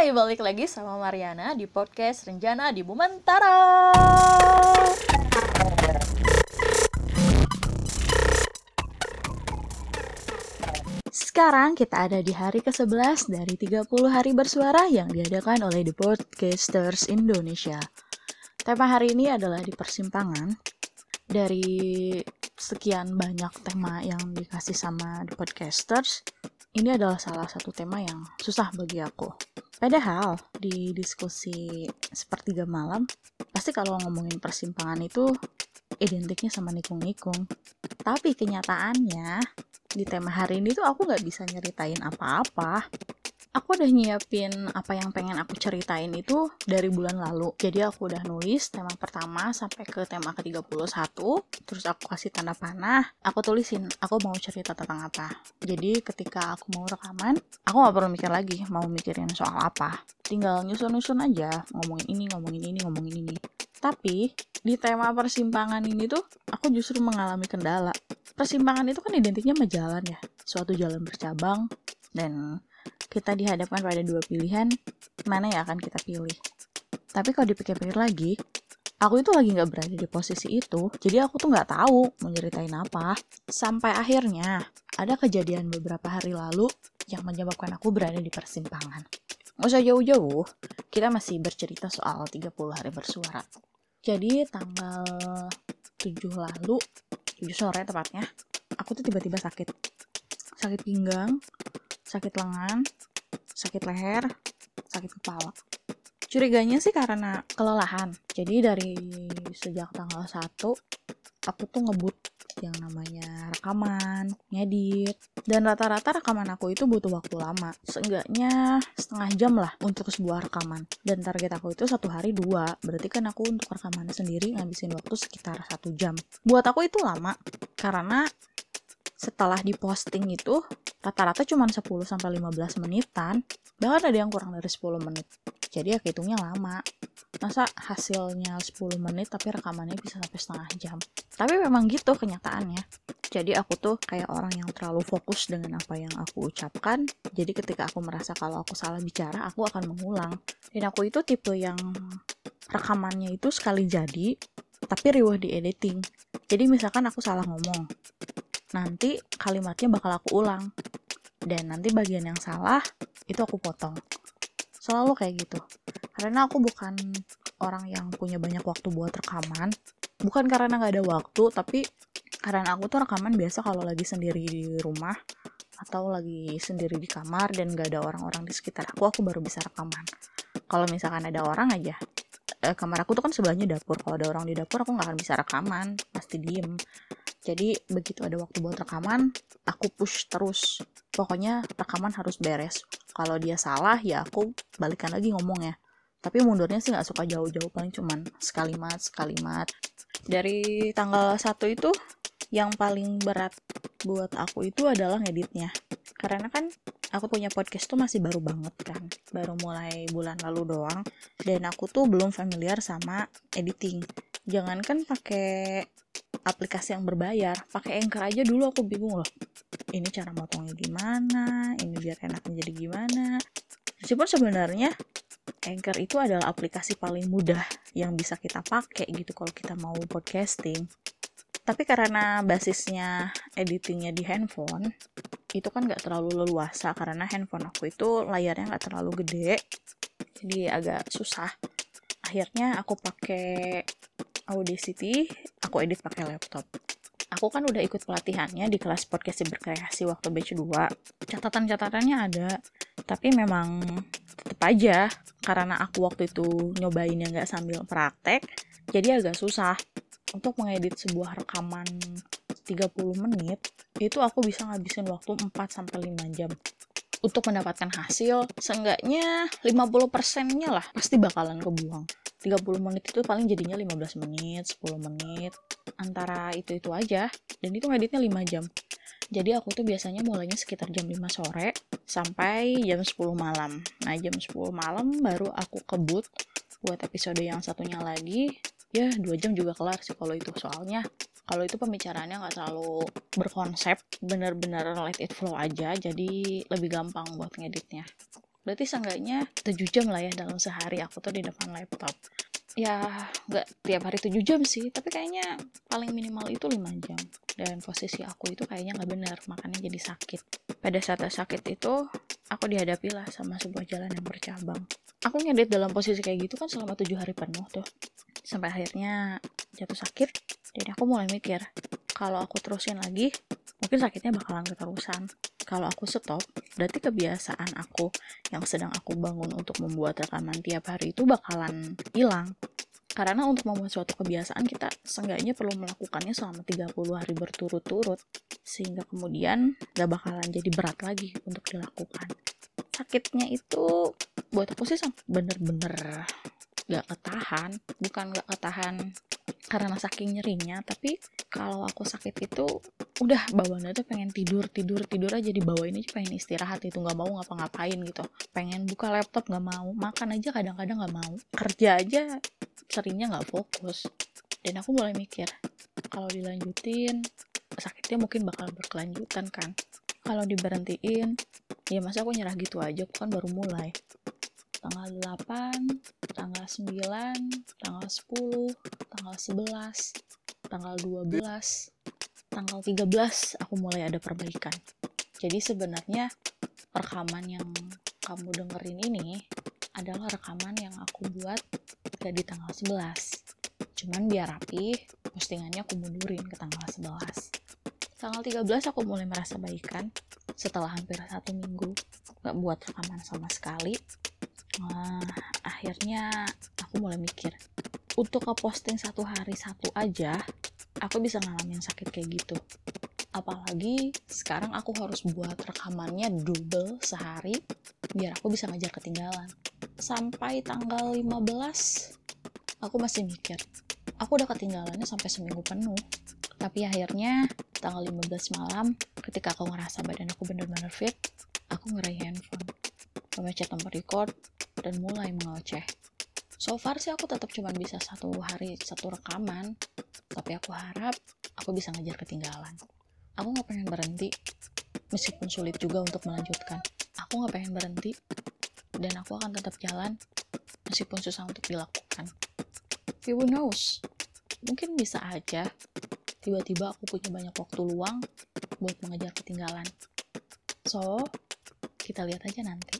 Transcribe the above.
Hai, balik lagi sama Mariana di podcast Renjana di Bumentara. Sekarang kita ada di hari ke-11 dari 30 hari bersuara yang diadakan oleh The Podcasters Indonesia. Tema hari ini adalah di persimpangan. Dari sekian banyak tema yang dikasih sama The Podcasters, ini adalah salah satu tema yang susah bagi aku. Padahal di diskusi sepertiga malam, pasti kalau ngomongin persimpangan itu identiknya sama nikung-nikung. Tapi kenyataannya, di tema hari ini tuh aku nggak bisa nyeritain apa-apa. Aku udah nyiapin apa yang pengen aku ceritain itu dari bulan lalu. Jadi aku udah nulis tema pertama sampai ke tema ke-31. Terus aku kasih tanda panah. Aku tulisin, aku mau cerita tentang apa. Jadi ketika aku mau rekaman, aku nggak perlu mikir lagi mau mikirin soal apa. Tinggal nyusun-nyusun aja, ngomongin ini, ngomongin ini, ngomongin ini. Tapi di tema persimpangan ini tuh aku justru mengalami kendala. Persimpangan itu kan identiknya sama jalan ya, suatu jalan bercabang dan kita dihadapkan pada dua pilihan, mana yang akan kita pilih. Tapi kalau dipikir-pikir lagi, aku itu lagi nggak berada di posisi itu, jadi aku tuh nggak tahu mau nyeritain apa. Sampai akhirnya ada kejadian beberapa hari lalu yang menyebabkan aku berada di persimpangan. Nggak usah jauh-jauh, kita masih bercerita soal 30 hari bersuara. Jadi tanggal 7 lalu, 7 sore tepatnya, aku tuh tiba-tiba sakit. Sakit pinggang, sakit lengan, sakit leher, sakit kepala. Curiganya sih karena kelelahan. Jadi dari sejak tanggal 1, aku tuh ngebut yang namanya rekaman, ngedit, dan rata-rata rekaman aku itu butuh waktu lama. Seenggaknya setengah jam lah untuk sebuah rekaman. Dan target aku itu satu hari dua. Berarti kan aku untuk rekaman sendiri ngabisin waktu sekitar satu jam. Buat aku itu lama, karena setelah diposting itu rata-rata cuma 10 sampai 15 menitan. Bahkan ada yang kurang dari 10 menit. Jadi ya kehitungnya lama. Masa hasilnya 10 menit tapi rekamannya bisa sampai setengah jam? Tapi memang gitu kenyataannya. Jadi aku tuh kayak orang yang terlalu fokus dengan apa yang aku ucapkan. Jadi ketika aku merasa kalau aku salah bicara aku akan mengulang. Dan aku itu tipe yang rekamannya itu sekali jadi tapi riwah di editing. Jadi misalkan aku salah ngomong nanti kalimatnya bakal aku ulang. Dan nanti bagian yang salah itu aku potong. Selalu kayak gitu. Karena aku bukan orang yang punya banyak waktu buat rekaman. Bukan karena nggak ada waktu tapi karena aku tuh rekaman biasa kalau lagi sendiri di rumah atau lagi sendiri di kamar dan gak ada orang-orang di sekitar aku aku baru bisa rekaman. Kalau misalkan ada orang aja eh, kamar aku tuh kan sebelahnya dapur. Kalau ada orang di dapur aku nggak akan bisa rekaman. Pasti diem jadi begitu ada waktu buat rekaman aku push terus. Pokoknya rekaman harus beres. Kalau dia salah ya aku balikan lagi ngomongnya. Tapi mundurnya sih nggak suka jauh-jauh paling cuman sekalimat sekalimat. Dari tanggal satu itu yang paling berat buat aku itu adalah ngeditnya. Karena kan aku punya podcast tuh masih baru banget kan. Baru mulai bulan lalu doang. Dan aku tuh belum familiar sama editing jangankan pakai aplikasi yang berbayar. Pakai anchor aja dulu aku bingung loh. Ini cara motongnya gimana? Ini biar enaknya jadi gimana? Meskipun sebenarnya anchor itu adalah aplikasi paling mudah yang bisa kita pakai gitu kalau kita mau podcasting. Tapi karena basisnya editingnya di handphone itu kan nggak terlalu leluasa. Karena handphone aku itu layarnya nggak terlalu gede jadi agak susah. Akhirnya aku pakai Audacity aku edit pakai laptop. Aku kan udah ikut pelatihannya di kelas podcast berkreasi waktu batch 2 catatan-catatannya ada tapi memang tetap aja karena aku waktu itu nyobainnya nggak sambil praktek jadi agak susah. Untuk mengedit sebuah rekaman 30 menit itu aku bisa ngabisin waktu 4 sampai 5 jam untuk mendapatkan hasil seenggaknya 50 persennya lah pasti bakalan kebuang. 30 menit itu paling jadinya 15 menit 10 menit antara itu-itu aja. Dan itu ngeditnya 5 jam. Jadi aku tuh biasanya mulainya sekitar jam 5 sore sampai jam 10 malam. Nah jam 10 malam baru aku kebut buat episode yang satunya lagi. Ya dua jam juga kelar sih kalau itu soalnya kalau itu pembicaraannya nggak terlalu berkonsep bener-bener let it flow aja jadi lebih gampang buat ngeditnya. Berarti seenggaknya 7 jam lah ya dalam sehari aku tuh di depan laptop. Ya nggak tiap hari 7 jam sih tapi kayaknya paling minimal itu 5 jam. Dan posisi aku itu kayaknya nggak benar makanya jadi sakit. Pada saat sakit itu aku dihadapi lah sama sebuah jalan yang bercabang. Aku ngedit dalam posisi kayak gitu kan selama tujuh hari penuh tuh. Sampai akhirnya jatuh sakit dan aku mulai mikir. Kalau aku terusin lagi mungkin sakitnya bakalan keterusan. Kalau aku stop berarti kebiasaan aku yang sedang aku bangun untuk membuat rekaman tiap hari itu bakalan hilang. Karena untuk membuat suatu kebiasaan kita seenggaknya perlu melakukannya selama 30 hari berturut-turut sehingga kemudian gak bakalan jadi berat lagi untuk dilakukan. Sakitnya itu buat aku sih bener-bener gak ketahan bukan gak ketahan karena saking nyerinya tapi kalau aku sakit itu udah bawaannya tuh pengen tidur tidur tidur aja di bawah ini pengen istirahat itu nggak mau ngapa-ngapain gitu. Pengen buka laptop nggak mau makan aja kadang-kadang nggak mau kerja aja seringnya nggak fokus. Dan aku mulai mikir kalau dilanjutin sakitnya mungkin bakal berkelanjutan kan. Kalau diberhentiin ya masa aku nyerah gitu aja aku kan baru mulai tanggal 8 tanggal 9 tanggal 10 tanggal 11 tanggal 12 tanggal 13 aku mulai ada perbaikan. Jadi sebenarnya rekaman yang kamu dengerin ini adalah rekaman yang aku buat di tanggal 11 cuman biar rapi postingannya aku mundurin ke tanggal 11 tanggal 13 aku mulai merasa baikan setelah hampir satu minggu gak buat rekaman sama sekali nah, akhirnya aku mulai mikir untuk posting satu hari satu aja aku bisa ngalamin sakit kayak gitu. Apalagi sekarang aku harus buat rekamannya double sehari biar aku bisa ngejar ketinggalan. Sampai tanggal 15 aku masih mikir aku udah ketinggalannya sampai seminggu penuh. Tapi akhirnya tanggal 15 malam ketika aku ngerasa badan aku bener-bener fit aku ngeraih handphone memencet tombol record dan mulai mengoceh. So far sih aku tetap cuma bisa satu hari satu rekaman. Tapi aku harap aku bisa ngejar ketinggalan. Aku nggak pengen berhenti meskipun sulit juga untuk melanjutkan. Aku nggak pengen berhenti dan aku akan tetap jalan meskipun susah untuk dilakukan. Who knows? Mungkin bisa aja tiba-tiba aku punya banyak waktu luang buat mengejar ketinggalan. So kita lihat aja nanti